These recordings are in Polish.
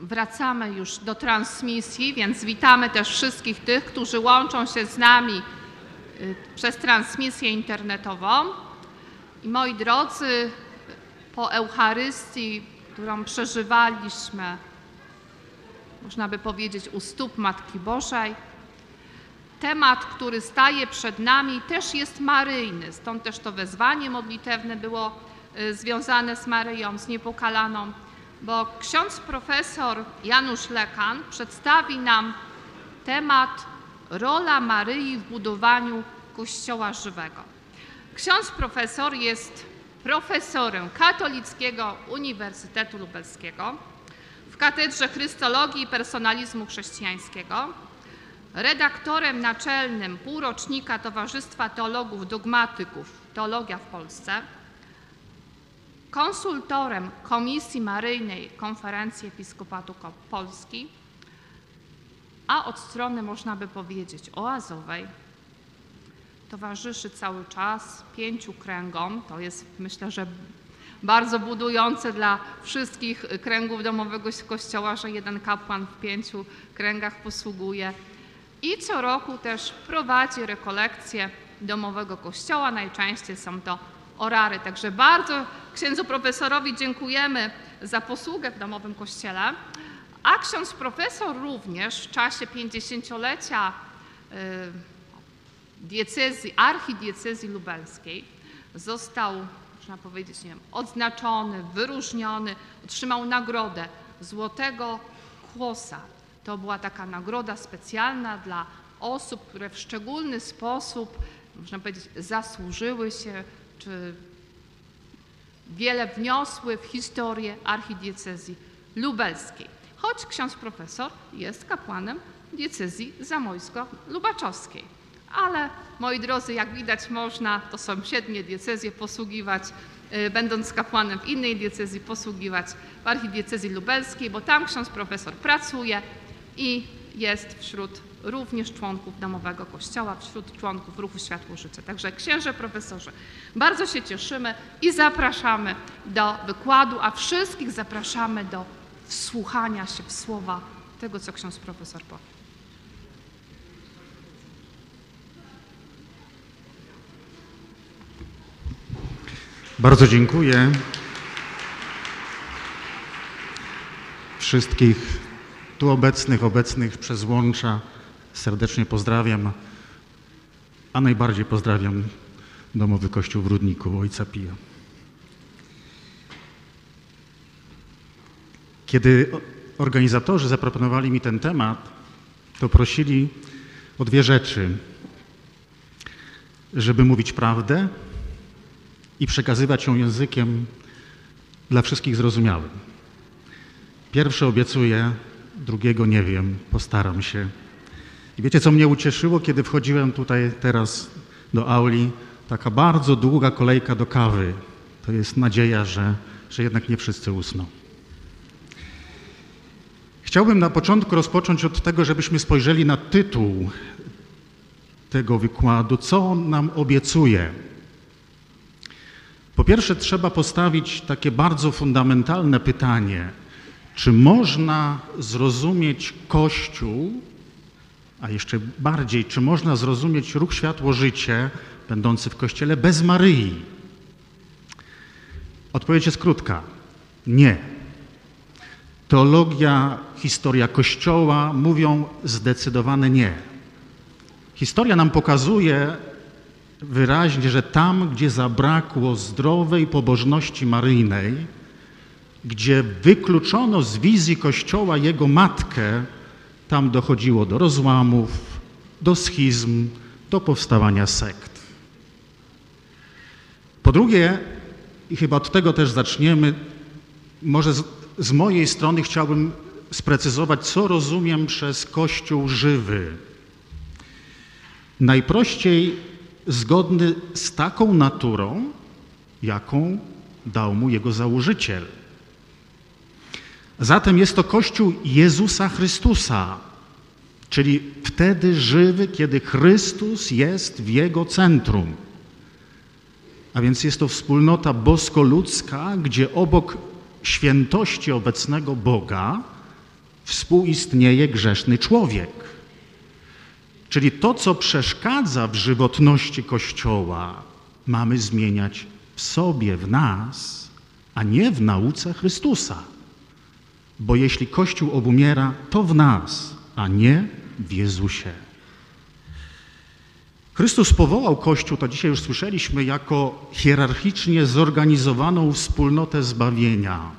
wracamy już do transmisji, więc witamy też wszystkich tych, którzy łączą się z nami y, przez transmisję internetową. I moi drodzy, po Eucharystii, którą przeżywaliśmy, można by powiedzieć, u stóp Matki Bożej, temat, który staje przed nami, też jest maryjny. Stąd też to wezwanie modlitewne było y, związane z Maryją, z niepokalaną bo ksiądz profesor Janusz Lekan przedstawi nam temat rola Maryi w budowaniu Kościoła żywego. Ksiądz profesor jest profesorem Katolickiego Uniwersytetu Lubelskiego w Katedrze Chrystologii i Personalizmu Chrześcijańskiego, redaktorem naczelnym półrocznika Towarzystwa Teologów Dogmatyków Teologia w Polsce, konsultorem Komisji Maryjnej Konferencji Episkopatu Polski, a od strony, można by powiedzieć, oazowej, towarzyszy cały czas pięciu kręgom. To jest, myślę, że bardzo budujące dla wszystkich kręgów domowego kościoła, że jeden kapłan w pięciu kręgach posługuje. I co roku też prowadzi rekolekcje domowego kościoła. Najczęściej są to orary. Także bardzo księdzu profesorowi dziękujemy za posługę w domowym kościele. A ksiądz profesor również w czasie 50-lecia y, diecezji, archidiecezji lubelskiej został, można powiedzieć, nie wiem, odznaczony, wyróżniony, otrzymał nagrodę Złotego Kłosa. To była taka nagroda specjalna dla osób, które w szczególny sposób, można powiedzieć, zasłużyły się czy wiele wniosły w historię archidiecezji lubelskiej. Choć ksiądz profesor jest kapłanem diecezji zamojsko-lubaczowskiej. Ale moi drodzy, jak widać, można to sąsiednie diecezje posługiwać, y, będąc kapłanem w innej diecezji, posługiwać w archidiecezji lubelskiej, bo tam ksiądz profesor pracuje i jest wśród również członków domowego kościoła, wśród członków ruchu Światło Życie. Także księże profesorze, bardzo się cieszymy i zapraszamy do wykładu, a wszystkich zapraszamy do wsłuchania się w słowa tego, co ksiądz profesor powie. Bardzo dziękuję wszystkich tu obecnych, obecnych przez łącza. Serdecznie pozdrawiam, a najbardziej pozdrawiam Domowy Kościół w Rudniku, Ojca Pija. Kiedy organizatorzy zaproponowali mi ten temat, to prosili o dwie rzeczy. Żeby mówić prawdę i przekazywać ją językiem dla wszystkich zrozumiałym. Pierwsze obiecuję, drugiego nie wiem, postaram się. I wiecie, co mnie ucieszyło, kiedy wchodziłem tutaj teraz do auli? Taka bardzo długa kolejka do kawy. To jest nadzieja, że, że jednak nie wszyscy usną. Chciałbym na początku rozpocząć od tego, żebyśmy spojrzeli na tytuł tego wykładu, co on nam obiecuje. Po pierwsze, trzeba postawić takie bardzo fundamentalne pytanie: czy można zrozumieć Kościół a jeszcze bardziej, czy można zrozumieć ruch światło-życie będący w Kościele bez Maryi? Odpowiedź jest krótka. Nie. Teologia, historia Kościoła mówią zdecydowane nie. Historia nam pokazuje wyraźnie, że tam, gdzie zabrakło zdrowej pobożności maryjnej, gdzie wykluczono z wizji Kościoła jego matkę, tam dochodziło do rozłamów, do schizm, do powstawania sekt. Po drugie, i chyba od tego też zaczniemy, może z, z mojej strony chciałbym sprecyzować, co rozumiem przez Kościół żywy. Najprościej zgodny z taką naturą, jaką dał mu jego założyciel – Zatem jest to Kościół Jezusa Chrystusa, czyli wtedy żywy, kiedy Chrystus jest w jego centrum. A więc jest to wspólnota bosko-ludzka, gdzie obok świętości obecnego Boga współistnieje grzeszny człowiek. Czyli to, co przeszkadza w żywotności Kościoła, mamy zmieniać w sobie, w nas, a nie w nauce Chrystusa. Bo jeśli Kościół obumiera, to w nas, a nie w Jezusie. Chrystus powołał Kościół, to dzisiaj już słyszeliśmy, jako hierarchicznie zorganizowaną wspólnotę zbawienia.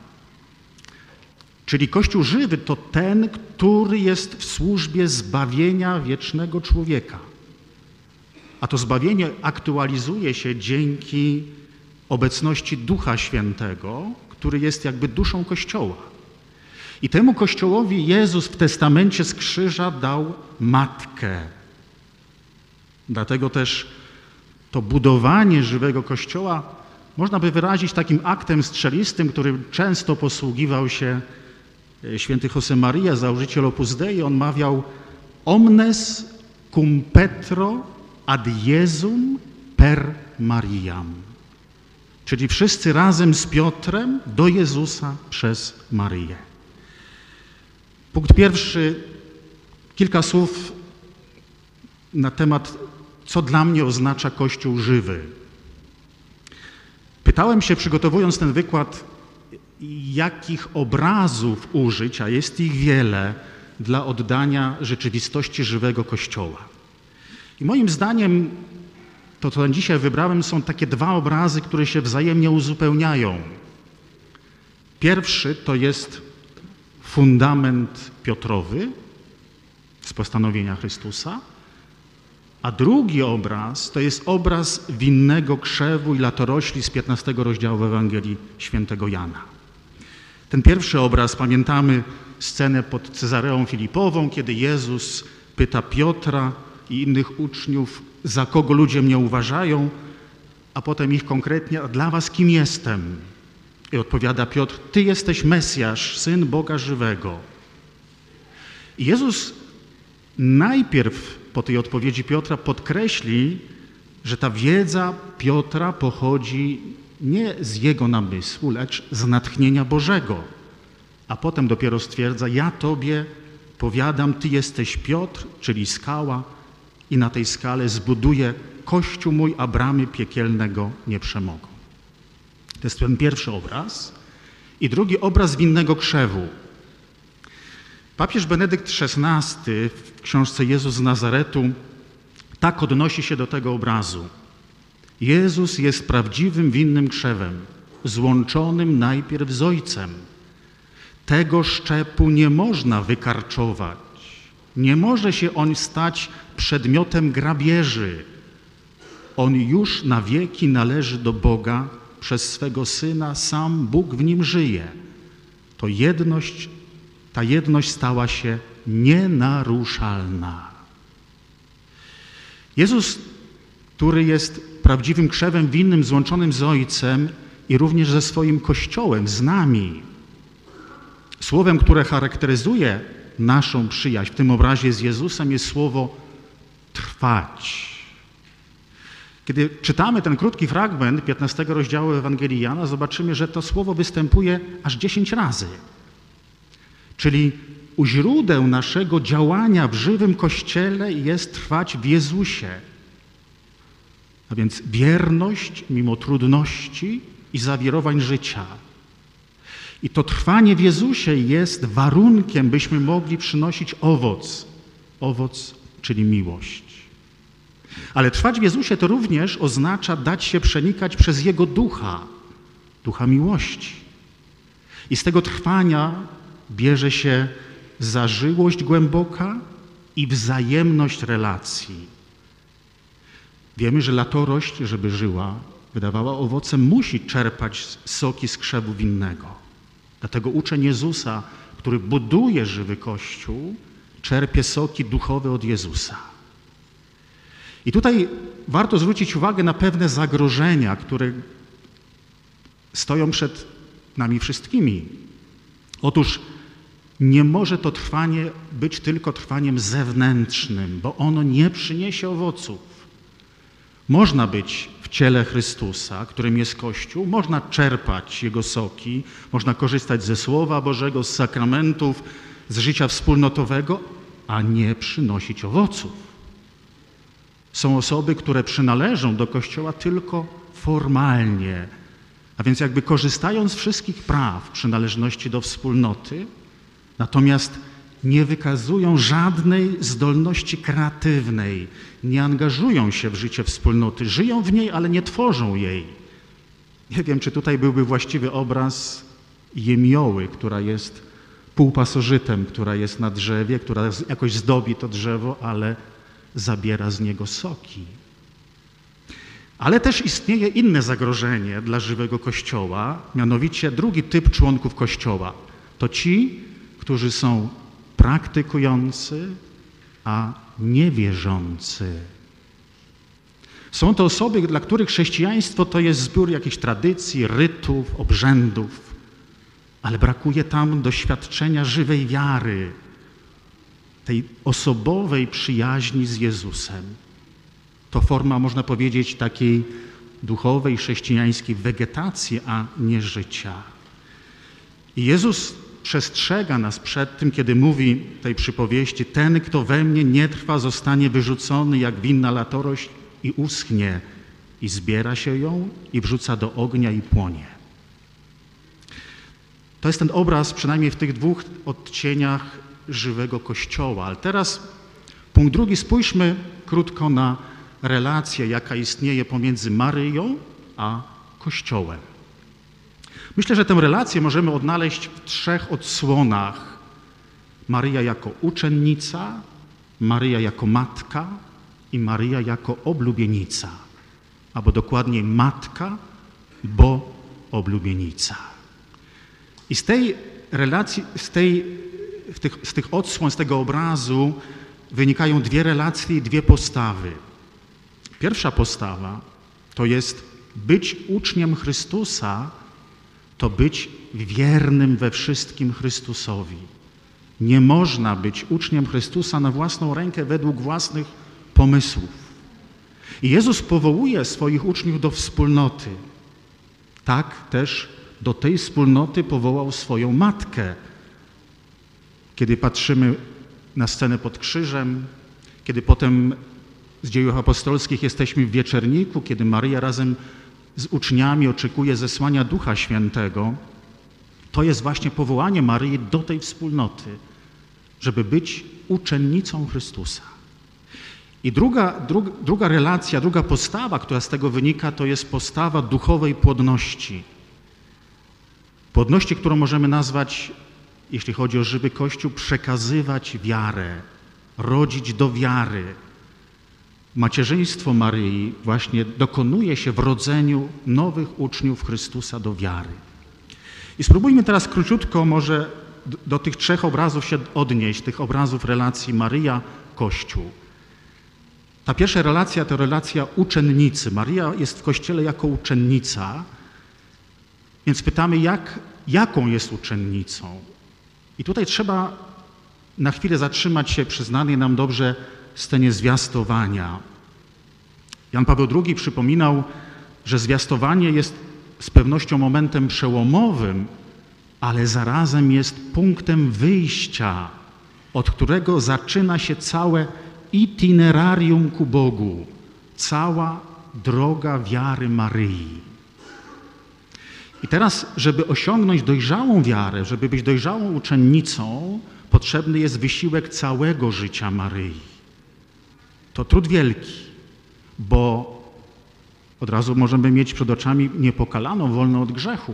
Czyli Kościół żywy to ten, który jest w służbie zbawienia wiecznego człowieka. A to zbawienie aktualizuje się dzięki obecności Ducha Świętego, który jest jakby duszą Kościoła. I temu Kościołowi Jezus w testamencie z krzyża dał matkę. Dlatego też to budowanie żywego Kościoła można by wyrazić takim aktem strzelistym, którym często posługiwał się e, święty Josemaria, założyciel Opus Dei. On mawiał omnes cum petro ad Jesum per Mariam. Czyli wszyscy razem z Piotrem do Jezusa przez Maryję. Punkt pierwszy, kilka słów na temat, co dla mnie oznacza Kościół żywy. Pytałem się, przygotowując ten wykład, jakich obrazów użyć, a jest ich wiele, dla oddania rzeczywistości żywego Kościoła. I moim zdaniem to, co dzisiaj wybrałem, są takie dwa obrazy, które się wzajemnie uzupełniają. Pierwszy to jest fundament Piotrowy z postanowienia Chrystusa, a drugi obraz to jest obraz winnego krzewu i latorośli z 15 rozdziału Ewangelii świętego Jana. Ten pierwszy obraz, pamiętamy scenę pod Cezareą Filipową, kiedy Jezus pyta Piotra i innych uczniów, za kogo ludzie mnie uważają, a potem ich konkretnie, a dla was kim jestem? I odpowiada Piotr, Ty jesteś Mesjasz, Syn Boga żywego. I Jezus najpierw po tej odpowiedzi Piotra podkreśli, że ta wiedza Piotra pochodzi nie z jego namysłu, lecz z natchnienia Bożego. A potem dopiero stwierdza, ja Tobie powiadam, Ty jesteś Piotr, czyli skała i na tej skale zbuduję Kościół mój, a bramy piekielnego nie przemogą. To jest ten pierwszy obraz. I drugi obraz winnego krzewu. Papież Benedykt XVI w książce Jezus z Nazaretu tak odnosi się do tego obrazu. Jezus jest prawdziwym winnym krzewem, złączonym najpierw z Ojcem. Tego szczepu nie można wykarczować. Nie może się on stać przedmiotem grabieży. On już na wieki należy do Boga przez swego Syna, sam Bóg w nim żyje. To jedność, ta jedność stała się nienaruszalna. Jezus, który jest prawdziwym krzewem winnym złączonym z Ojcem i również ze swoim Kościołem, z nami, słowem, które charakteryzuje naszą przyjaźń w tym obrazie z Jezusem jest słowo trwać. Kiedy czytamy ten krótki fragment 15 rozdziału Ewangelii Jana, zobaczymy, że to słowo występuje aż 10 razy. Czyli u źródeł naszego działania w żywym Kościele jest trwać w Jezusie. A więc wierność mimo trudności i zawirowań życia. I to trwanie w Jezusie jest warunkiem, byśmy mogli przynosić owoc. Owoc, czyli miłość. Ale trwać w Jezusie to również oznacza dać się przenikać przez Jego ducha, ducha miłości. I z tego trwania bierze się zażyłość głęboka i wzajemność relacji. Wiemy, że latorość, żeby żyła, wydawała owoce, musi czerpać soki z krzewu winnego. Dlatego uczeń Jezusa, który buduje żywy Kościół, czerpie soki duchowe od Jezusa. I tutaj warto zwrócić uwagę na pewne zagrożenia, które stoją przed nami wszystkimi. Otóż nie może to trwanie być tylko trwaniem zewnętrznym, bo ono nie przyniesie owoców. Można być w ciele Chrystusa, którym jest Kościół, można czerpać Jego soki, można korzystać ze Słowa Bożego, z sakramentów, z życia wspólnotowego, a nie przynosić owoców. Są osoby, które przynależą do Kościoła tylko formalnie, a więc jakby korzystają z wszystkich praw przynależności do wspólnoty, natomiast nie wykazują żadnej zdolności kreatywnej, nie angażują się w życie wspólnoty, żyją w niej, ale nie tworzą jej. Nie wiem, czy tutaj byłby właściwy obraz jemioły, która jest półpasożytem, która jest na drzewie, która jakoś zdobi to drzewo, ale zabiera z niego soki. Ale też istnieje inne zagrożenie dla żywego Kościoła, mianowicie drugi typ członków Kościoła. To ci, którzy są praktykujący, a niewierzący. Są to osoby, dla których chrześcijaństwo to jest zbiór jakichś tradycji, rytów, obrzędów, ale brakuje tam doświadczenia żywej wiary, tej osobowej przyjaźni z Jezusem. To forma, można powiedzieć, takiej duchowej, chrześcijańskiej wegetacji, a nie życia. I Jezus przestrzega nas przed tym, kiedy mówi tej przypowieści: Ten, kto we mnie nie trwa, zostanie wyrzucony jak winna latorość i uschnie, i zbiera się ją i wrzuca do ognia i płonie. To jest ten obraz, przynajmniej w tych dwóch odcieniach żywego Kościoła. Ale teraz punkt drugi, spójrzmy krótko na relację, jaka istnieje pomiędzy Maryją a Kościołem. Myślę, że tę relację możemy odnaleźć w trzech odsłonach. Maryja jako uczennica, Maryja jako matka i Maryja jako oblubienica, albo dokładniej matka, bo oblubienica. I z tej relacji, z, tej, tych, z tych odsłon, z tego obrazu wynikają dwie relacje i dwie postawy. Pierwsza postawa to jest być uczniem Chrystusa, to być wiernym we wszystkim Chrystusowi. Nie można być uczniem Chrystusa na własną rękę według własnych pomysłów. I Jezus powołuje swoich uczniów do wspólnoty. Tak też do tej wspólnoty powołał swoją matkę. Kiedy patrzymy na scenę pod krzyżem, kiedy potem z dziejów apostolskich jesteśmy w wieczerniku, kiedy Maryja razem z uczniami oczekuje zesłania Ducha Świętego, to jest właśnie powołanie Maryi do tej wspólnoty, żeby być uczennicą Chrystusa. I druga, druga, druga relacja, druga postawa, która z tego wynika, to jest postawa duchowej płodności. Płodności, którą możemy nazwać, jeśli chodzi o żywy Kościół, przekazywać wiarę, rodzić do wiary, macierzyństwo Maryi właśnie dokonuje się w rodzeniu nowych uczniów Chrystusa do wiary. I spróbujmy teraz króciutko może do tych trzech obrazów się odnieść, tych obrazów relacji Maryja-Kościół. Ta pierwsza relacja to relacja uczennicy. Maria jest w Kościele jako uczennica, więc pytamy, jak, jaką jest uczennicą? I tutaj trzeba na chwilę zatrzymać się przy znanej nam dobrze scenie zwiastowania. Jan Paweł II przypominał, że zwiastowanie jest z pewnością momentem przełomowym, ale zarazem jest punktem wyjścia, od którego zaczyna się całe itinerarium ku Bogu, cała droga wiary Maryi. I teraz, żeby osiągnąć dojrzałą wiarę, żeby być dojrzałą uczennicą, potrzebny jest wysiłek całego życia Maryi. To trud wielki, bo od razu możemy mieć przed oczami niepokalaną, wolną od grzechu.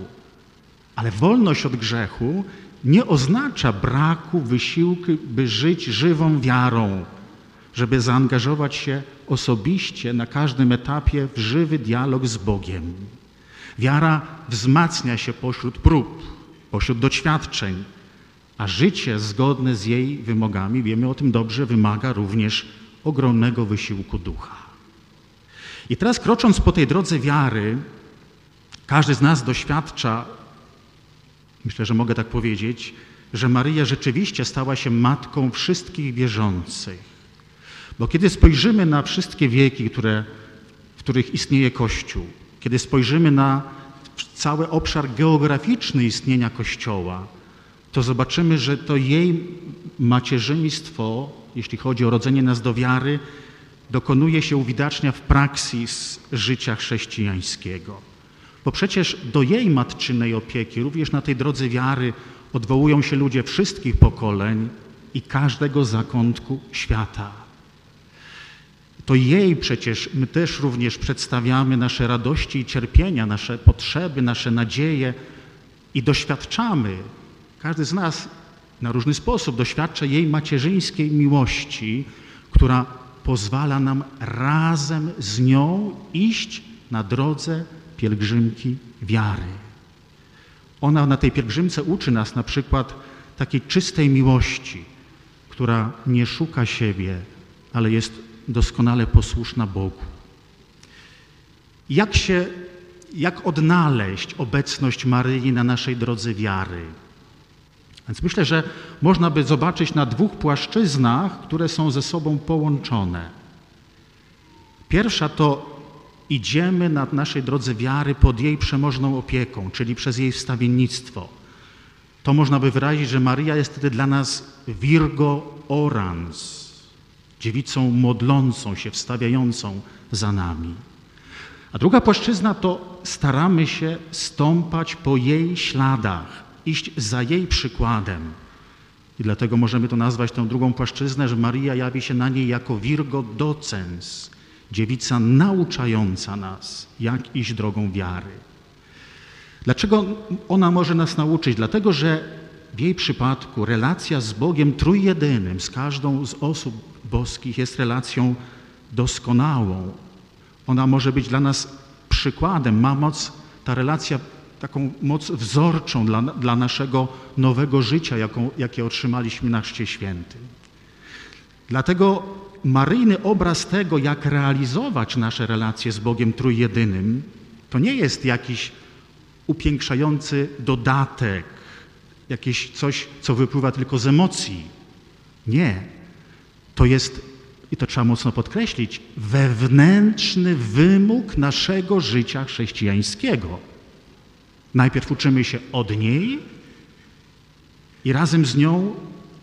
Ale wolność od grzechu nie oznacza braku wysiłku, by żyć żywą wiarą, żeby zaangażować się osobiście na każdym etapie w żywy dialog z Bogiem. Wiara wzmacnia się pośród prób, pośród doświadczeń, a życie zgodne z jej wymogami, wiemy o tym dobrze, wymaga również ogromnego wysiłku ducha. I teraz krocząc po tej drodze wiary, każdy z nas doświadcza, myślę, że mogę tak powiedzieć, że Maryja rzeczywiście stała się matką wszystkich wierzących. Bo kiedy spojrzymy na wszystkie wieki, które, w których istnieje Kościół, kiedy spojrzymy na cały obszar geograficzny istnienia Kościoła, to zobaczymy, że to jej macierzyństwo, jeśli chodzi o rodzenie nas do wiary, dokonuje się uwidacznia w praksis życia chrześcijańskiego. Bo przecież do jej matczynej opieki, również na tej drodze wiary, odwołują się ludzie wszystkich pokoleń i każdego zakątku świata. To jej przecież my też również przedstawiamy nasze radości i cierpienia, nasze potrzeby, nasze nadzieje i doświadczamy, każdy z nas na różny sposób doświadcza jej macierzyńskiej miłości, która pozwala nam razem z nią iść na drodze pielgrzymki wiary. Ona na tej pielgrzymce uczy nas na przykład takiej czystej miłości, która nie szuka siebie, ale jest doskonale posłuszna Bogu. Jak się, jak odnaleźć obecność Maryi na naszej drodze wiary? Więc myślę, że można by zobaczyć na dwóch płaszczyznach, które są ze sobą połączone. Pierwsza to idziemy na naszej drodze wiary pod jej przemożną opieką, czyli przez jej wstawiennictwo. To można by wyrazić, że Maria jest wtedy dla nas Virgo orans, dziewicą modlącą się, wstawiającą za nami. A druga płaszczyzna to staramy się stąpać po jej śladach, iść za jej przykładem. I dlatego możemy to nazwać tę drugą płaszczyznę, że Maria jawi się na niej jako Virgo docens, dziewica nauczająca nas, jak iść drogą wiary. Dlaczego ona może nas nauczyć? Dlatego, że w jej przypadku relacja z Bogiem Trójjedynym, z każdą z osób boskich jest relacją doskonałą. Ona może być dla nas przykładem, ma moc, ta relacja taką moc wzorczą dla, dla naszego nowego życia, jaką, jakie otrzymaliśmy na Chrzcie Świętym. Dlatego maryjny obraz tego, jak realizować nasze relacje z Bogiem Trójjedynym, to nie jest jakiś upiększający dodatek, jakieś coś, co wypływa tylko z emocji. Nie. To jest, i to trzeba mocno podkreślić, wewnętrzny wymóg naszego życia chrześcijańskiego. Najpierw uczymy się od niej i razem z nią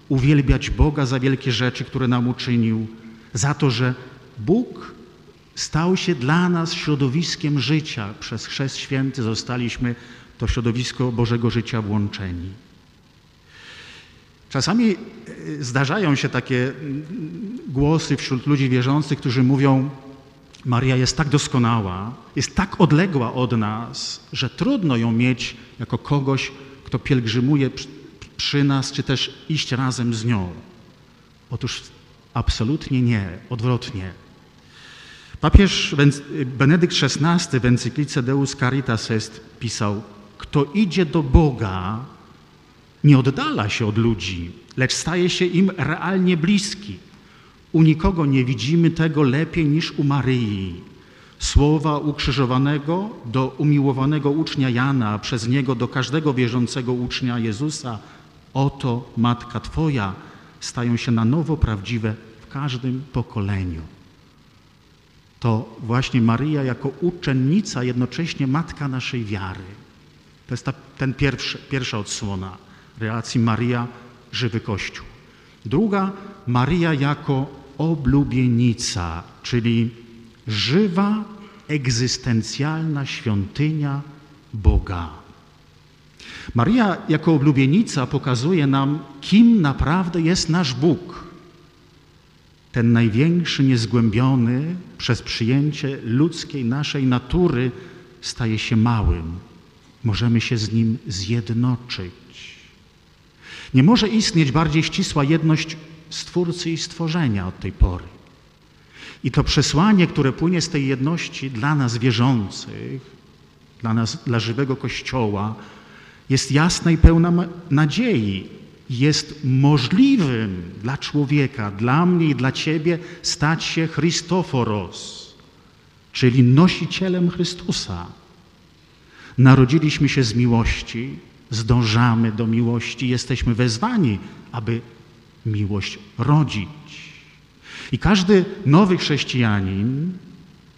uwielbiać Boga za wielkie rzeczy, które nam uczynił, za to, że Bóg stał się dla nas środowiskiem życia. Przez Chrzest Święty zostaliśmy to środowisko Bożego życia włączeni. Czasami e, zdarzają się takie mm, głosy wśród ludzi wierzących, którzy mówią, Maria jest tak doskonała, jest tak odległa od nas, że trudno ją mieć jako kogoś, kto pielgrzymuje przy nas, czy też iść razem z nią. Otóż absolutnie nie, odwrotnie. Papież Benedykt XVI w encyklice Deus Caritas Est pisał, kto idzie do Boga, nie oddala się od ludzi, lecz staje się im realnie bliski. U nikogo nie widzimy tego lepiej niż u Maryi. Słowa ukrzyżowanego do umiłowanego ucznia Jana, przez niego do każdego wierzącego ucznia Jezusa, oto Matka Twoja, stają się na nowo prawdziwe w każdym pokoleniu. To właśnie Maryja jako uczennica, jednocześnie Matka naszej wiary. To jest ta, ten pierwszy, pierwsza odsłona relacji Maria, żywy Kościół. Druga, Maria jako oblubienica, czyli żywa, egzystencjalna świątynia Boga. Maria jako oblubienica pokazuje nam, kim naprawdę jest nasz Bóg. Ten największy, niezgłębiony przez przyjęcie ludzkiej naszej natury staje się małym. Możemy się z nim zjednoczyć. Nie może istnieć bardziej ścisła jedność Stwórcy i stworzenia od tej pory. I to przesłanie, które płynie z tej jedności dla nas wierzących, dla nas, dla żywego Kościoła, jest jasne i pełna nadziei. Jest możliwym dla człowieka, dla mnie i dla Ciebie stać się Christoforos, czyli nosicielem Chrystusa. Narodziliśmy się z miłości, zdążamy do miłości, jesteśmy wezwani, aby miłość rodzić. I każdy nowy chrześcijanin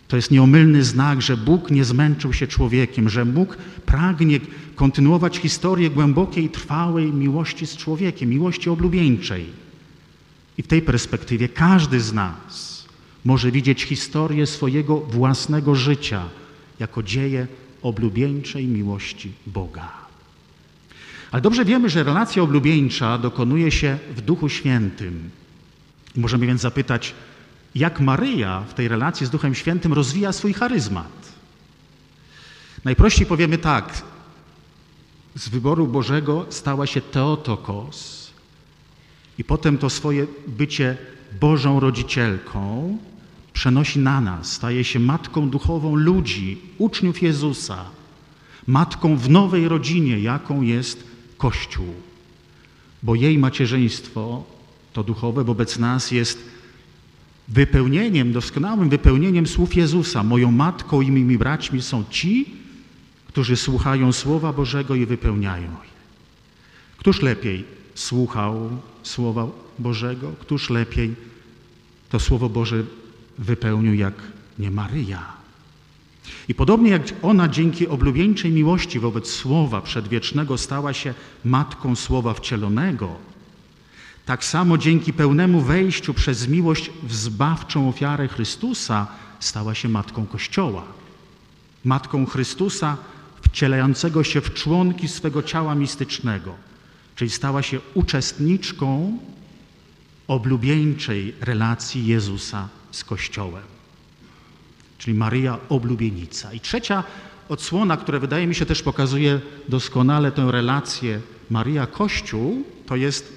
to jest nieomylny znak, że Bóg nie zmęczył się człowiekiem, że Bóg pragnie kontynuować historię głębokiej, trwałej miłości z człowiekiem, miłości oblubieńczej. I w tej perspektywie każdy z nas może widzieć historię swojego własnego życia jako dzieje oblubieńczej miłości Boga. Ale dobrze wiemy, że relacja oblubieńcza dokonuje się w Duchu Świętym. Możemy więc zapytać, jak Maryja w tej relacji z Duchem Świętym rozwija swój charyzmat. Najprościej powiemy tak, z wyboru Bożego stała się Teotokos i potem to swoje bycie Bożą rodzicielką przenosi na nas, staje się matką duchową ludzi, uczniów Jezusa, matką w nowej rodzinie, jaką jest Kościół. Bo jej macierzyństwo, to duchowe wobec nas jest wypełnieniem, doskonałym wypełnieniem słów Jezusa. Moją matką i moimi braćmi są ci, którzy słuchają Słowa Bożego i wypełniają je. Któż lepiej słuchał Słowa Bożego? Któż lepiej to Słowo Boże wypełnił jak nie Maryja? I podobnie jak ona dzięki oblubieńczej miłości wobec Słowa przedwiecznego stała się matką Słowa wcielonego, tak samo dzięki pełnemu wejściu przez miłość w zbawczą ofiarę Chrystusa stała się matką Kościoła. Matką Chrystusa wcielającego się w członki swego ciała mistycznego, czyli stała się uczestniczką oblubieńczej relacji Jezusa z Kościołem, czyli Maryja oblubienica. I trzecia odsłona, która wydaje mi się też pokazuje doskonale tę relację Maryja-Kościół, to jest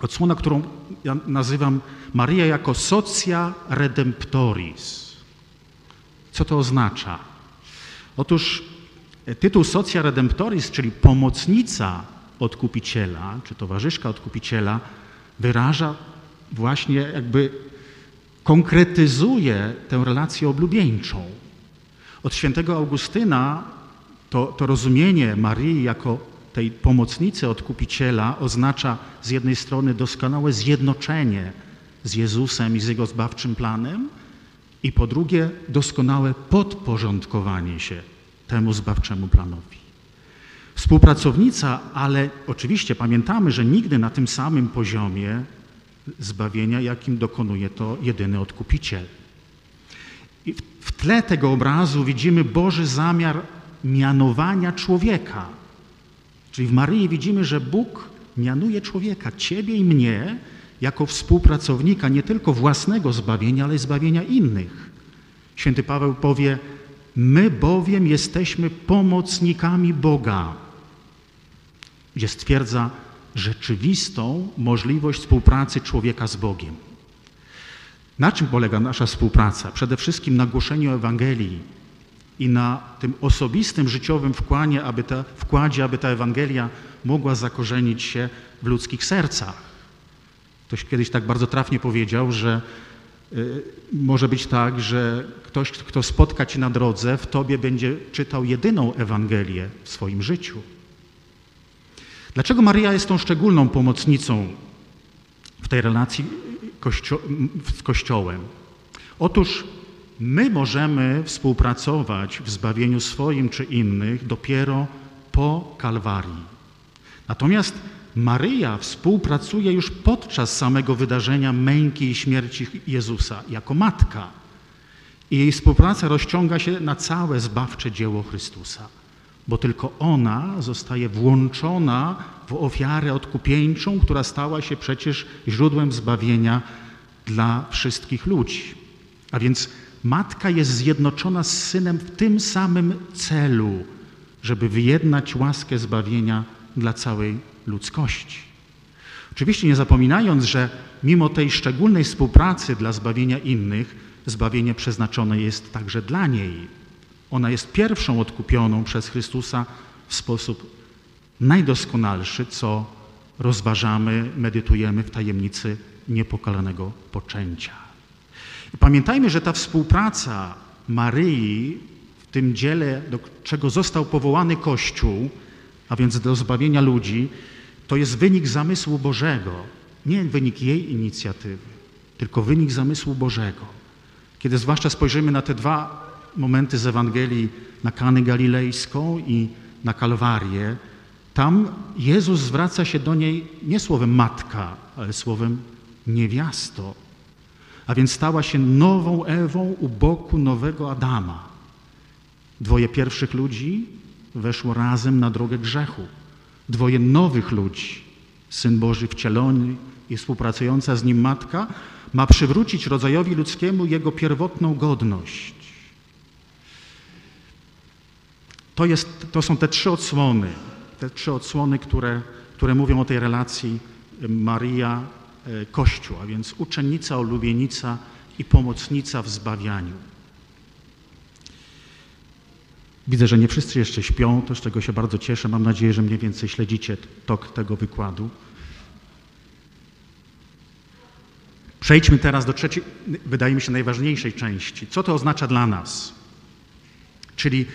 odsłona, którą ja nazywam Maryja jako socia redemptoris. Co to oznacza? Otóż tytuł socia redemptoris, czyli pomocnica odkupiciela, czy towarzyszka odkupiciela, wyraża właśnie jakby konkretyzuje tę relację oblubieńczą. Od świętego Augustyna to, to rozumienie Maryi jako tej pomocnicy odkupiciela oznacza z jednej strony doskonałe zjednoczenie z Jezusem i z Jego zbawczym planem, i po drugie doskonałe podporządkowanie się temu zbawczemu planowi. Współpracownica, ale oczywiście pamiętamy, że nigdy na tym samym poziomie zbawienia, jakim dokonuje to jedyny odkupiciel. I w tle tego obrazu widzimy Boży zamiar mianowania człowieka. Czyli w Maryi widzimy, że Bóg mianuje człowieka, ciebie i mnie, jako współpracownika nie tylko własnego zbawienia, ale i zbawienia innych. Święty Paweł powie, my bowiem jesteśmy pomocnikami Boga, gdzie stwierdza rzeczywistą możliwość współpracy człowieka z Bogiem. Na czym polega nasza współpraca? Przede wszystkim na głoszeniu Ewangelii i na tym osobistym życiowym wkładzie, aby ta, wkładzie, aby ta Ewangelia mogła zakorzenić się w ludzkich sercach. Ktoś kiedyś tak bardzo trafnie powiedział, że y, może być tak, że ktoś, kto spotka Cię na drodze, w Tobie będzie czytał jedyną Ewangelię w swoim życiu. Dlaczego Maryja jest tą szczególną pomocnicą w tej relacji kościo z Kościołem? Otóż my możemy współpracować w zbawieniu swoim czy innych dopiero po Kalwarii. Natomiast Maryja współpracuje już podczas samego wydarzenia męki i śmierci Jezusa jako matka. I jej współpraca rozciąga się na całe zbawcze dzieło Chrystusa, bo tylko ona zostaje włączona w ofiarę odkupieńczą, która stała się przecież źródłem zbawienia dla wszystkich ludzi. A więc matka jest zjednoczona z synem w tym samym celu, żeby wyjednać łaskę zbawienia dla całej ludzkości. Oczywiście nie zapominając, że mimo tej szczególnej współpracy dla zbawienia innych, zbawienie przeznaczone jest także dla niej. Ona jest pierwszą odkupioną przez Chrystusa w sposób najdoskonalszy, co rozważamy, medytujemy w tajemnicy niepokalanego poczęcia. I pamiętajmy, że ta współpraca Maryi w tym dziele, do czego został powołany Kościół, a więc do zbawienia ludzi, to jest wynik zamysłu Bożego, nie wynik jej inicjatywy, tylko wynik zamysłu Bożego. Kiedy zwłaszcza spojrzymy na te dwa momenty z Ewangelii, na Kanę Galilejską i na Kalwarię, tam Jezus zwraca się do niej nie słowem matka, ale słowem niewiasto, a więc stała się nową Ewą u boku nowego Adama. Dwoje pierwszych ludzi weszło razem na drogę grzechu. Dwoje nowych ludzi, Syn Boży wcielony i współpracująca z nim matka, ma przywrócić rodzajowi ludzkiemu jego pierwotną godność. To, jest, to są te trzy odsłony, te trzy odsłony, które, które mówią o tej relacji Maria, e, Kościół, a więc uczennica, ulubienica i pomocnica w zbawianiu. Widzę, że nie wszyscy jeszcze śpią, to z czego się bardzo cieszę. Mam nadzieję, że mniej więcej śledzicie tok tego wykładu. Przejdźmy teraz do trzeciej, wydaje mi się, najważniejszej części. Co to oznacza dla nas? Czyli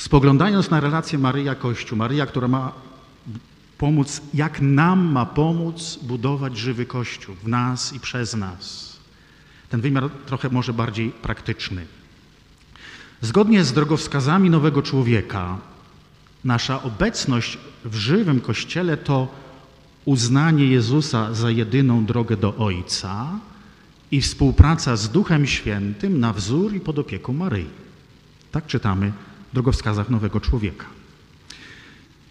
spoglądając na relację Maryja-Kościół, Maryja, która ma pomóc, jak nam ma pomóc budować żywy Kościół w nas i przez nas. Ten wymiar trochę może bardziej praktyczny. Zgodnie z drogowskazami nowego człowieka, nasza obecność w żywym Kościele to uznanie Jezusa za jedyną drogę do Ojca i współpraca z Duchem Świętym na wzór i pod opieką Maryi. Tak czytamy drogowskazach nowego człowieka.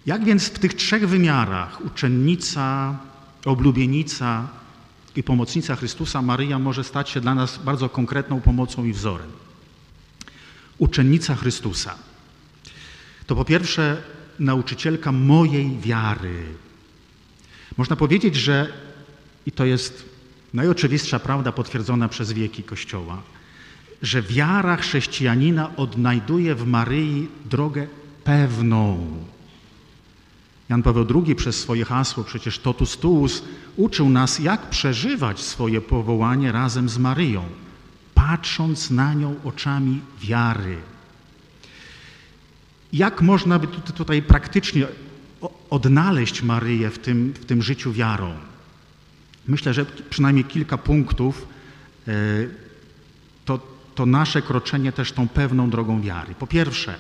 Jak więc w tych trzech wymiarach uczennica, oblubienica i pomocnica Chrystusa Maryja może stać się dla nas bardzo konkretną pomocą i wzorem? Uczennica Chrystusa to po pierwsze nauczycielka mojej wiary. Można powiedzieć, że i to jest najoczywistsza prawda potwierdzona przez wieki Kościoła, że wiara chrześcijanina odnajduje w Maryi drogę pewną. Jan Paweł II przez swoje hasło, przecież totus tuus, uczył nas, jak przeżywać swoje powołanie razem z Maryją, patrząc na nią oczami wiary. Jak można by tutaj praktycznie odnaleźć Maryję w tym, w tym życiu wiarą? Myślę, że przynajmniej kilka punktów e, nasze kroczenie też tą pewną drogą wiary. Po pierwsze,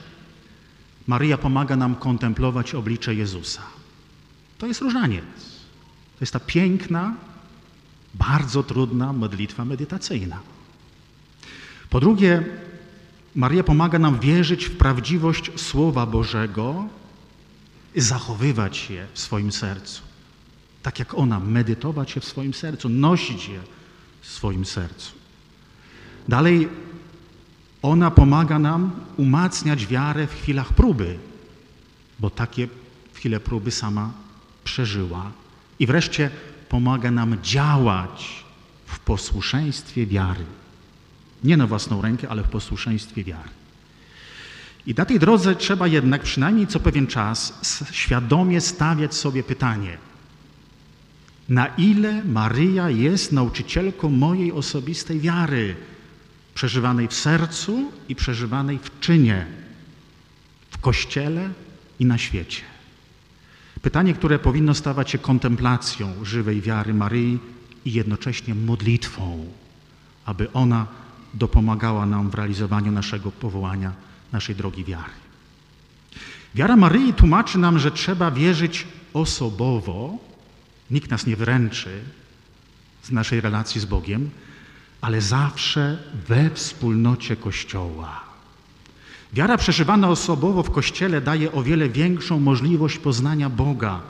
Maryja pomaga nam kontemplować oblicze Jezusa. To jest różaniec. To jest ta piękna, bardzo trudna modlitwa medytacyjna. Po drugie, Maria pomaga nam wierzyć w prawdziwość Słowa Bożego i zachowywać je w swoim sercu. Tak jak ona, medytować je w swoim sercu, nosić je w swoim sercu. Dalej, ona pomaga nam umacniać wiarę w chwilach próby, bo takie chwile próby sama przeżyła. I wreszcie pomaga nam działać w posłuszeństwie wiary. Nie na własną rękę, ale w posłuszeństwie wiary. I na tej drodze trzeba jednak przynajmniej co pewien czas świadomie stawiać sobie pytanie, na ile Maryja jest nauczycielką mojej osobistej wiary, przeżywanej w sercu i przeżywanej w czynie, w kościele i na świecie. Pytanie, które powinno stawać się kontemplacją żywej wiary Maryi i jednocześnie modlitwą, aby ona dopomagała nam w realizowaniu naszego powołania, naszej drogi wiary. Wiara Maryi tłumaczy nam, że trzeba wierzyć osobowo, nikt nas nie wręczy z naszej relacji z Bogiem, ale zawsze we wspólnocie Kościoła. Wiara przeżywana osobowo w Kościele daje o wiele większą możliwość poznania Boga,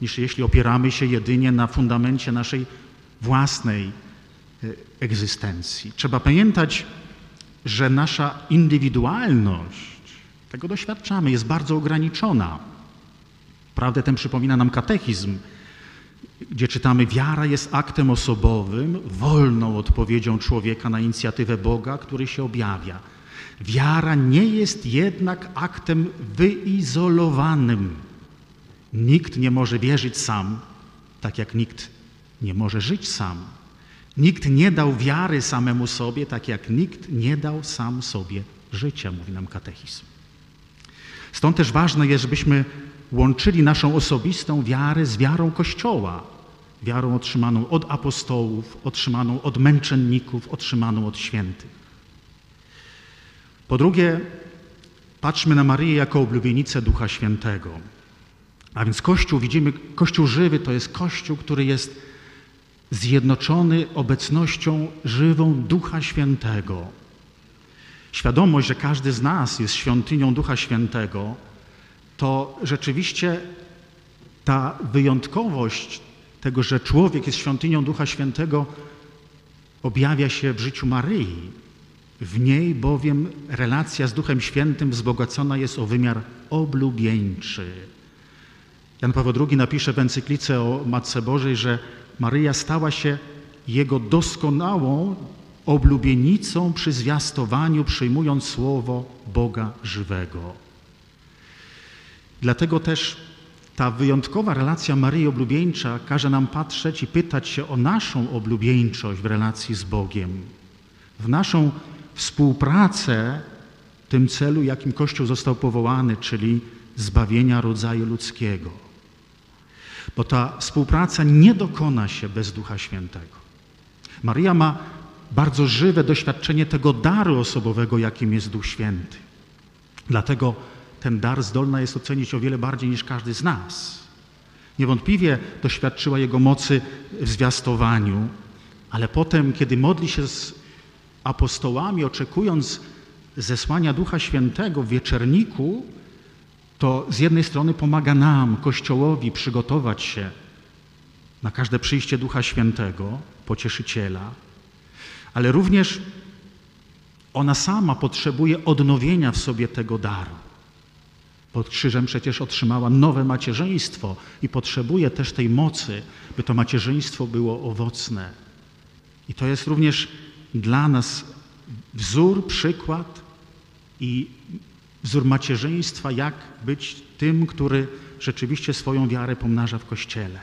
niż jeśli opieramy się jedynie na fundamencie naszej własnej e, egzystencji. Trzeba pamiętać, że nasza indywidualność, tego doświadczamy, jest bardzo ograniczona. Prawdę tę przypomina nam katechizm, gdzie czytamy: Wiara jest aktem osobowym, wolną odpowiedzią człowieka na inicjatywę Boga, który się objawia. Wiara nie jest jednak aktem wyizolowanym. Nikt nie może wierzyć sam, tak jak nikt nie może żyć sam. Nikt nie dał wiary samemu sobie, tak jak nikt nie dał sam sobie życia, mówi nam katechizm. Stąd też ważne jest, żebyśmy łączyli naszą osobistą wiarę z wiarą Kościoła, wiarą otrzymaną od apostołów, otrzymaną od męczenników, otrzymaną od świętych. Po drugie, patrzmy na Maryję jako oblubienicę Ducha Świętego. A więc Kościół, widzimy, Kościół żywy to jest Kościół, który jest zjednoczony obecnością żywą Ducha Świętego. Świadomość, że każdy z nas jest świątynią Ducha Świętego, to rzeczywiście ta wyjątkowość tego, że człowiek jest świątynią Ducha Świętego, objawia się w życiu Maryi. W niej bowiem relacja z Duchem Świętym wzbogacona jest o wymiar oblubieńczy. Jan Paweł II napisze w encyklice o Matce Bożej, że Maryja stała się jego doskonałą oblubienicą przy zwiastowaniu, przyjmując słowo Boga żywego. Dlatego też ta wyjątkowa relacja Maryi oblubieńcza każe nam patrzeć i pytać się o naszą oblubieńczość w relacji z Bogiem, w naszą współpracę w tym celu, jakim Kościół został powołany, czyli zbawienia rodzaju ludzkiego. Bo ta współpraca nie dokona się bez Ducha Świętego. Maria ma bardzo żywe doświadczenie tego daru osobowego, jakim jest Duch Święty. Dlatego ten dar zdolna jest ocenić o wiele bardziej niż każdy z nas. Niewątpliwie doświadczyła Jego mocy w zwiastowaniu, ale potem, kiedy modli się z apostołami, oczekując zesłania Ducha Świętego w wieczerniku, to z jednej strony pomaga nam, Kościołowi, przygotować się na każde przyjście Ducha Świętego, pocieszyciela, ale również ona sama potrzebuje odnowienia w sobie tego daru. Pod krzyżem przecież otrzymała nowe macierzyństwo i potrzebuje też tej mocy, by to macierzyństwo było owocne. I to jest również dla nas wzór, przykład i wzór macierzyństwa, jak być tym, który rzeczywiście swoją wiarę pomnaża w Kościele.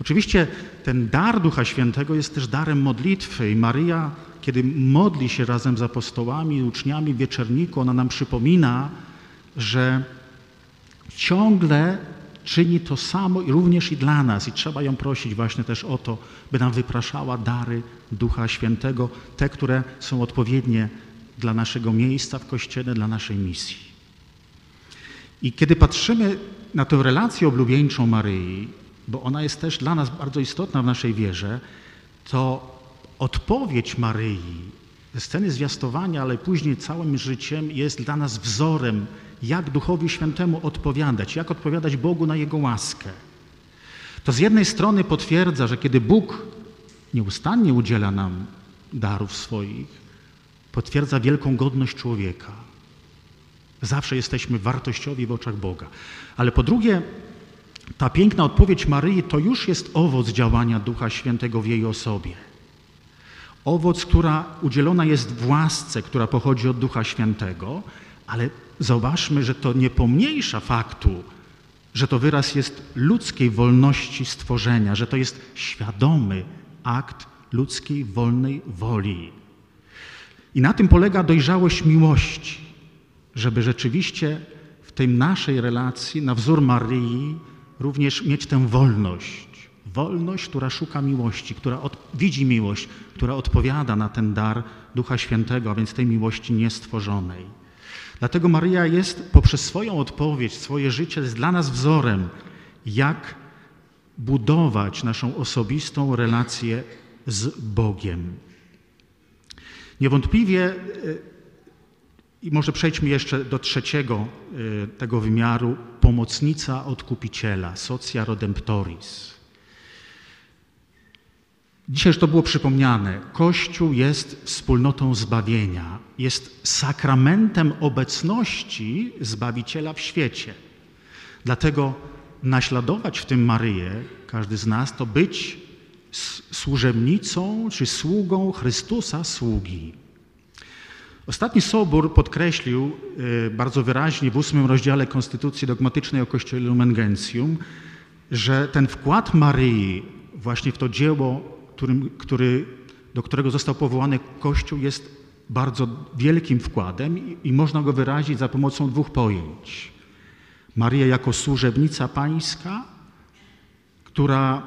Oczywiście ten dar Ducha Świętego jest też darem modlitwy i Maryja, kiedy modli się razem z apostołami i uczniami w wieczerniku, ona nam przypomina, że ciągle czyni to samo i również i dla nas i trzeba ją prosić właśnie też o to, by nam wypraszała dary Ducha Świętego, te, które są odpowiednie dla naszego miejsca w Kościele, dla naszej misji. I kiedy patrzymy na tę relację oblubieńczą Maryi, bo ona jest też dla nas bardzo istotna w naszej wierze, to odpowiedź Maryi sceny zwiastowania, ale później całym życiem jest dla nas wzorem, jak Duchowi Świętemu odpowiadać, jak odpowiadać Bogu na Jego łaskę. To z jednej strony potwierdza, że kiedy Bóg nieustannie udziela nam darów swoich, potwierdza wielką godność człowieka. Zawsze jesteśmy wartościowi w oczach Boga. Ale po drugie, ta piękna odpowiedź Maryi to już jest owoc działania Ducha Świętego w jej osobie. Owoc, która udzielona jest w łasce, która pochodzi od Ducha Świętego, ale zauważmy, że to nie pomniejsza faktu, że to wyraz jest ludzkiej wolności stworzenia, że to jest świadomy akt ludzkiej wolnej woli. I na tym polega dojrzałość miłości, żeby rzeczywiście w tej naszej relacji, na wzór Maryi, również mieć tę wolność. Wolność, która szuka miłości, która od, widzi miłość, która odpowiada na ten dar Ducha Świętego, a więc tej miłości niestworzonej. Dlatego Maryja jest poprzez swoją odpowiedź, swoje życie jest dla nas wzorem, jak budować naszą osobistą relację z Bogiem. Niewątpliwie, e, i może przejdźmy jeszcze do trzeciego e, tego wymiaru, pomocnica odkupiciela, socia redemptoris. Dzisiaj już to było przypomniane. Kościół jest wspólnotą zbawienia, jest sakramentem obecności Zbawiciela w świecie. Dlatego naśladować w tym Maryję, każdy z nas, to być służebnicą czy sługą Chrystusa sługi. Ostatni Sobór podkreślił y, bardzo wyraźnie w ósmym rozdziale Konstytucji Dogmatycznej o Kościele Lumen Gentium, że ten wkład Maryi właśnie w to dzieło, którym, który, do którego został powołany Kościół, jest bardzo wielkim wkładem i, można go wyrazić za pomocą dwóch pojęć. Maryja jako służebnica pańska, która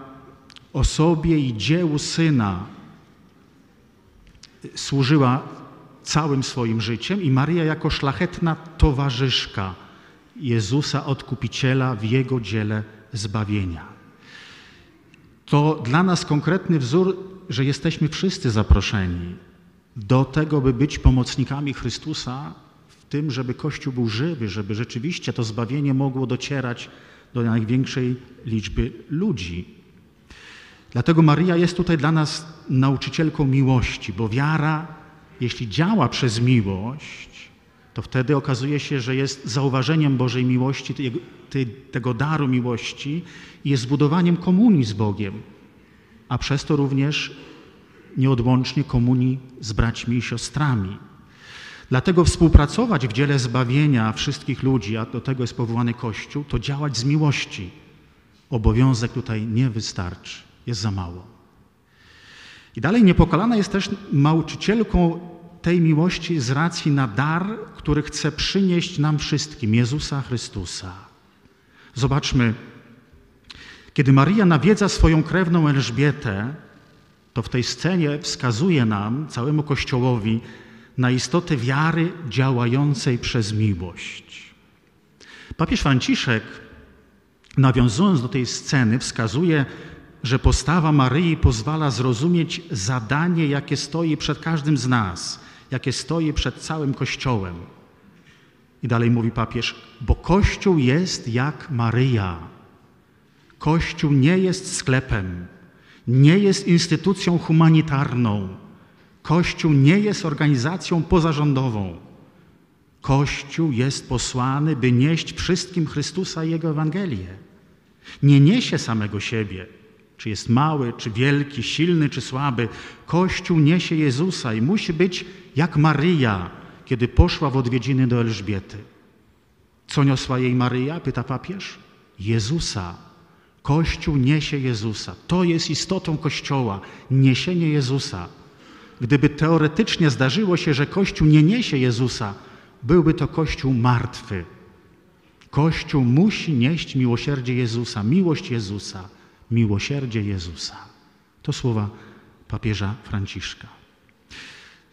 osobie i dziełu Syna służyła całym swoim życiem i Maria jako szlachetna towarzyszka Jezusa Odkupiciela w Jego dziele zbawienia. to dla nas konkretny wzór, że jesteśmy wszyscy zaproszeni do tego, by być pomocnikami Chrystusa w tym, żeby Kościół był żywy, żeby rzeczywiście to zbawienie mogło docierać do największej liczby ludzi. Dlatego Maria jest tutaj dla nas nauczycielką miłości, bo wiara, jeśli działa przez miłość, to wtedy okazuje się, że jest zauważeniem Bożej miłości, tego daru miłości i jest zbudowaniem komunii z Bogiem, a przez to również nieodłącznie komunii z braćmi i siostrami. Dlatego współpracować w dziele zbawienia wszystkich ludzi, a do tego jest powołany Kościół, to działać z miłości. Obowiązek tutaj nie wystarczy, jest za mało. I dalej niepokalana jest też nauczycielką tej miłości z racji na dar, który chce przynieść nam wszystkim, Jezusa Chrystusa. Zobaczmy, kiedy Maria nawiedza swoją krewną Elżbietę, to w tej scenie wskazuje nam, całemu Kościołowi, na istotę wiary działającej przez miłość. Papież Franciszek, nawiązując do tej sceny, wskazuje, że postawa Maryi pozwala zrozumieć zadanie, jakie stoi przed każdym z nas, jakie stoi przed całym Kościołem. I dalej mówi papież, bo Kościół jest jak Maryja. Kościół nie jest sklepem, nie jest instytucją humanitarną. Kościół nie jest organizacją pozarządową. Kościół jest posłany, by nieść wszystkim Chrystusa i Jego Ewangelię. Nie niesie samego siebie, czy jest mały, czy wielki, silny, czy słaby. Kościół niesie Jezusa i musi być jak Maryja, kiedy poszła w odwiedziny do Elżbiety. Co niosła jej Maryja? Pyta papież. Jezusa. Kościół niesie Jezusa. To jest istotą Kościoła, niesienie Jezusa. Gdyby teoretycznie zdarzyło się, że Kościół nie niesie Jezusa, byłby to Kościół martwy. Kościół musi nieść miłosierdzie Jezusa, miłość Jezusa, miłosierdzie Jezusa. To słowa papieża Franciszka.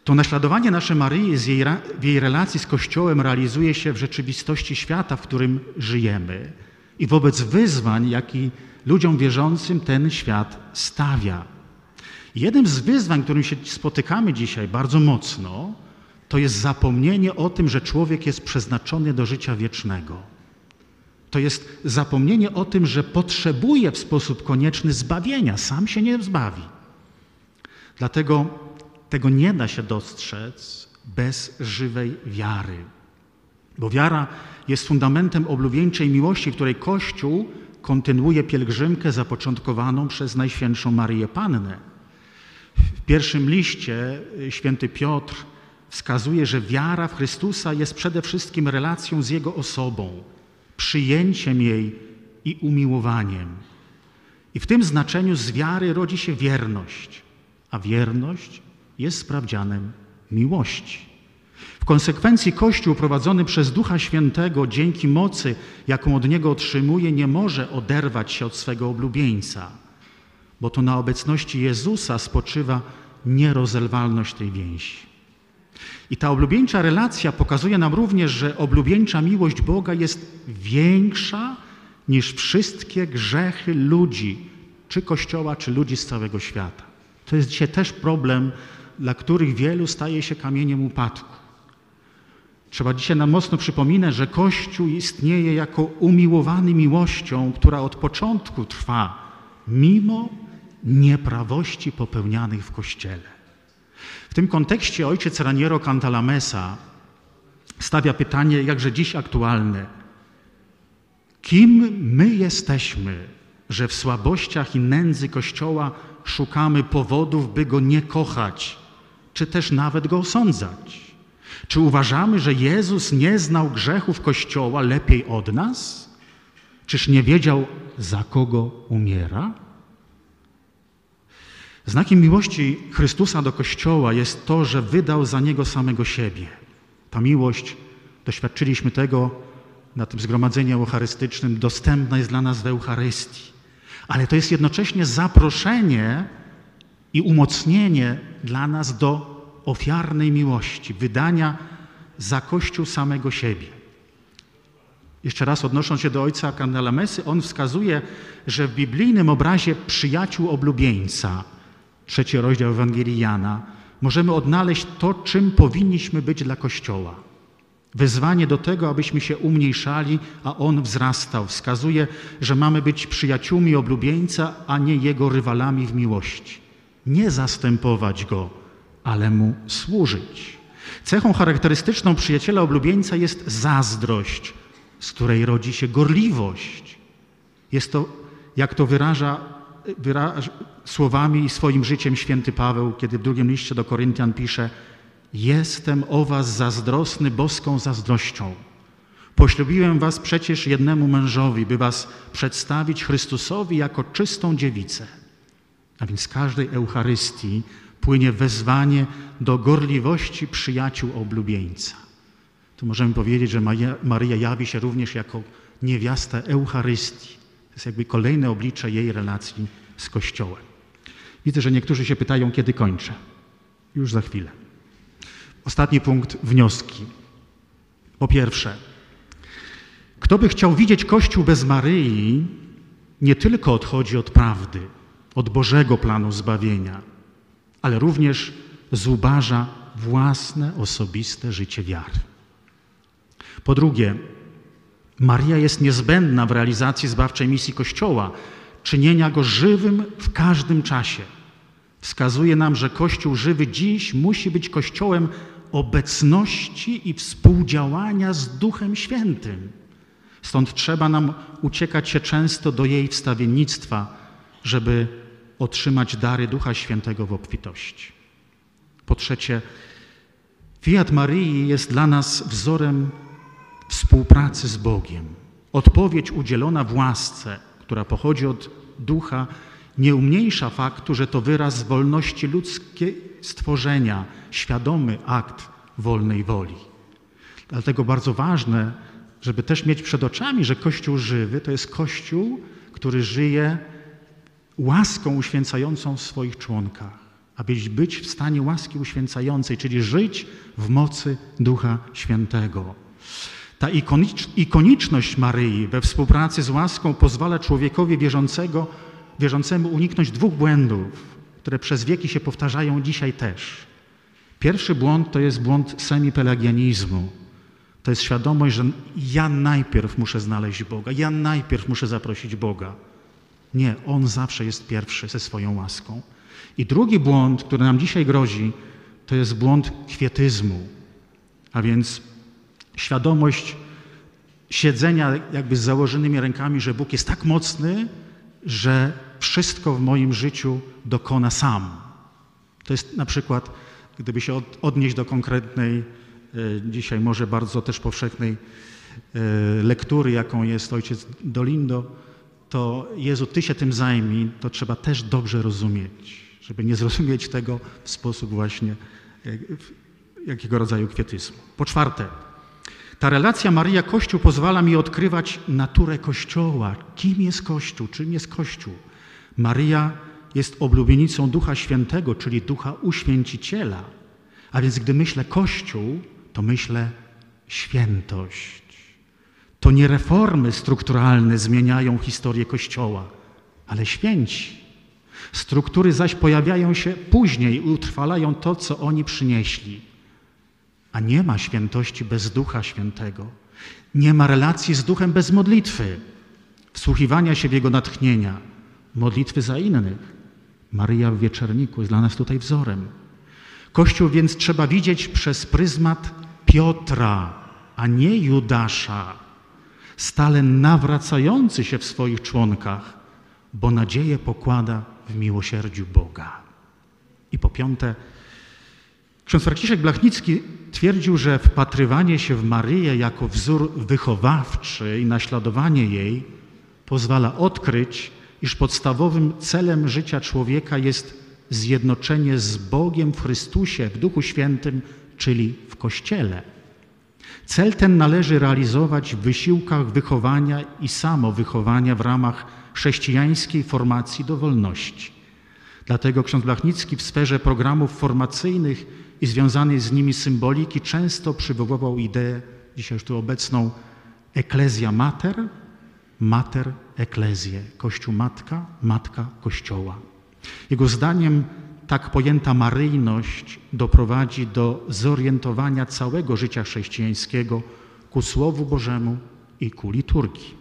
To naśladowanie nasze Maryi jej, w jej relacji z Kościołem realizuje się w rzeczywistości świata, w którym żyjemy i wobec wyzwań, jaki ludziom wierzącym ten świat stawia. Jednym z wyzwań, którym się spotykamy dzisiaj bardzo mocno, to jest zapomnienie o tym, że człowiek jest przeznaczony do życia wiecznego. To jest zapomnienie o tym, że potrzebuje w sposób konieczny zbawienia, sam się nie zbawi. Dlatego tego nie da się dostrzec bez żywej wiary. Bo wiara jest fundamentem oblubieńczej miłości, w której Kościół kontynuuje pielgrzymkę zapoczątkowaną przez Najświętszą Maryję Pannę. W pierwszym liście y, święty Piotr wskazuje, że wiara w Chrystusa jest przede wszystkim relacją z Jego osobą, przyjęciem jej i umiłowaniem. I w tym znaczeniu z wiary rodzi się wierność, a wierność jest sprawdzianem miłości. W konsekwencji Kościół prowadzony przez Ducha Świętego dzięki mocy, jaką od Niego otrzymuje, nie może oderwać się od swego oblubieńca, bo to na obecności Jezusa spoczywa nierozerwalność tej więzi. I ta oblubieńcza relacja pokazuje nam również, że oblubieńcza miłość Boga jest większa niż wszystkie grzechy ludzi, czy Kościoła, czy ludzi z całego świata. To jest dzisiaj też problem dla których wielu staje się kamieniem upadku. Trzeba dzisiaj nam mocno przypominać, że Kościół istnieje jako umiłowany miłością, która od początku trwa, mimo nieprawości popełnianych w Kościele. W tym kontekście ojciec Raniero Cantalamessa stawia pytanie, jakże dziś aktualne. Kim my jesteśmy, że w słabościach i nędzy Kościoła szukamy powodów, by Go nie kochać, czy też nawet go osądzać? Czy uważamy, że Jezus nie znał grzechów Kościoła lepiej od nas? Czyż nie wiedział, za kogo umiera? Znakiem miłości Chrystusa do Kościoła jest to, że wydał za niego samego siebie. Ta miłość, doświadczyliśmy tego na tym zgromadzeniu eucharystycznym, dostępna jest dla nas w Eucharystii. Ale to jest jednocześnie zaproszenie i umocnienie dla nas do ofiarnej miłości, wydania za Kościół samego siebie. Jeszcze raz odnosząc się do ojca kardynała Mesy, on wskazuje, że w biblijnym obrazie przyjaciół oblubieńca, trzeci rozdział Ewangelii Jana, możemy odnaleźć to, czym powinniśmy być dla Kościoła. Wezwanie do tego, abyśmy się umniejszali, a on wzrastał, wskazuje, że mamy być przyjaciółmi oblubieńca, a nie jego rywalami w miłości. Nie zastępować go, ale mu służyć. Cechą charakterystyczną przyjaciela oblubieńca jest zazdrość, z której rodzi się gorliwość. Jest to, jak to wyraża, słowami i swoim życiem święty Paweł, kiedy w drugim liście do Koryntian pisze: Jestem o was zazdrosny boską zazdrością. Poślubiłem was przecież jednemu mężowi, by was przedstawić Chrystusowi jako czystą dziewicę. A więc każdej Eucharystii płynie wezwanie do gorliwości przyjaciół oblubieńca. Tu możemy powiedzieć, że Maria, jawi się również jako niewiasta Eucharystii. To jest jakby kolejne oblicze jej relacji z Kościołem. Widzę, że niektórzy się pytają, kiedy kończę. Już za chwilę. Ostatni punkt wnioski. Po pierwsze, kto by chciał widzieć Kościół bez Maryi, nie tylko odchodzi od prawdy, od Bożego planu zbawienia, ale również zubaża własne osobiste życie wiary. Po drugie, Maria jest niezbędna w realizacji zbawczej misji Kościoła, czynienia go żywym w każdym czasie. Wskazuje nam, że Kościół żywy dziś musi być Kościołem obecności i współdziałania z Duchem Świętym. Stąd trzeba nam uciekać się często do jej wstawiennictwa, żeby otrzymać dary Ducha Świętego w obfitości. Po trzecie, Fiat Maryi jest dla nas wzorem współpracy z Bogiem. Odpowiedź udzielona w łasce, która pochodzi od Ducha, nie umniejsza faktu, że to wyraz wolności ludzkiej stworzenia, świadomy akt wolnej woli. Dlatego bardzo ważne, żeby też mieć przed oczami, że Kościół żywy to jest Kościół, który żyje łaską uświęcającą w swoich członkach, aby być w stanie łaski uświęcającej, czyli żyć w mocy Ducha Świętego. Ta ikoniczność Maryi we współpracy z łaską pozwala człowiekowi wierzącego, wierzącemu uniknąć dwóch błędów, które przez wieki się powtarzają dzisiaj też. Pierwszy błąd to jest błąd semipelagianizmu. To jest świadomość, że ja najpierw muszę znaleźć Boga, ja najpierw muszę zaprosić Boga. Nie, On zawsze jest pierwszy ze swoją łaską. I drugi błąd, który nam dzisiaj grozi, to jest błąd kwietyzmu, a więc świadomość siedzenia jakby z założonymi rękami, że Bóg jest tak mocny, że wszystko w moim życiu dokona sam. To jest na przykład, gdyby się odnieść do konkretnej, e, dzisiaj może bardzo też powszechnej e, lektury, jaką jest ojciec Dolindo, to Jezu, Ty się tym zajmij, to trzeba też dobrze rozumieć, żeby nie zrozumieć tego w sposób właśnie jakiego rodzaju kwietyzmu. Po czwarte, ta relacja Maria-Kościół pozwala mi odkrywać naturę Kościoła. Kim jest Kościół? Czym jest Kościół? Maria jest oblubienicą Ducha Świętego, czyli Ducha Uświęciciela. A więc gdy myślę Kościół, to myślę świętość. To nie reformy strukturalne zmieniają historię Kościoła, ale święci. Struktury zaś pojawiają się później i utrwalają to, co oni przynieśli. A nie ma świętości bez Ducha Świętego. Nie ma relacji z Duchem bez modlitwy, wsłuchiwania się w Jego natchnienia, modlitwy za innych. Maryja w wieczerniku jest dla nas tutaj wzorem. Kościół więc trzeba widzieć przez pryzmat Piotra, a nie Judasza, stale nawracający się w swoich członkach, bo nadzieję pokłada w miłosierdziu Boga. I po piąte, ksiądz Franciszek Blachnicki twierdził, że wpatrywanie się w Maryję jako wzór wychowawczy i naśladowanie jej pozwala odkryć, iż podstawowym celem życia człowieka jest zjednoczenie z Bogiem w Chrystusie, w Duchu Świętym, czyli w Kościele. Cel ten należy realizować w wysiłkach wychowania i samowychowania w ramach chrześcijańskiej formacji do wolności. Dlatego ksiądz Blachnicki w sferze programów formacyjnych i związanej z nimi symboliki często przywoływał ideę, dzisiaj już tu obecną, Eklezja mater, mater eklezję. Kościół matka, matka kościoła. Jego zdaniem tak pojęta maryjność doprowadzi do zorientowania całego życia chrześcijańskiego ku Słowu Bożemu i ku liturgii.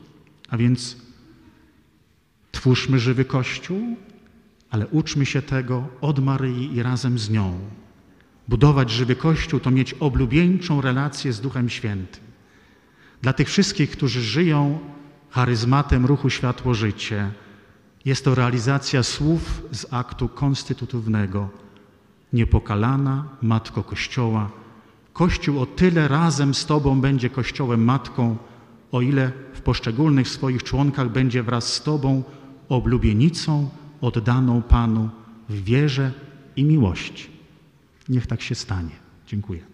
A więc twórzmy żywy Kościół, ale uczmy się tego od Maryi i razem z nią. Budować żywy Kościół to mieć oblubieńczą relację z Duchem Świętym. Dla tych wszystkich, którzy żyją charyzmatem ruchu Światło Życie, jest to realizacja słów z aktu konstytutywnego. Niepokalana Matko Kościoła, Kościół o tyle razem z Tobą będzie Kościołem Matką, o ile w poszczególnych swoich członkach będzie wraz z Tobą oblubienicą oddaną Panu w wierze i miłości. Niech tak się stanie. Dziękuję.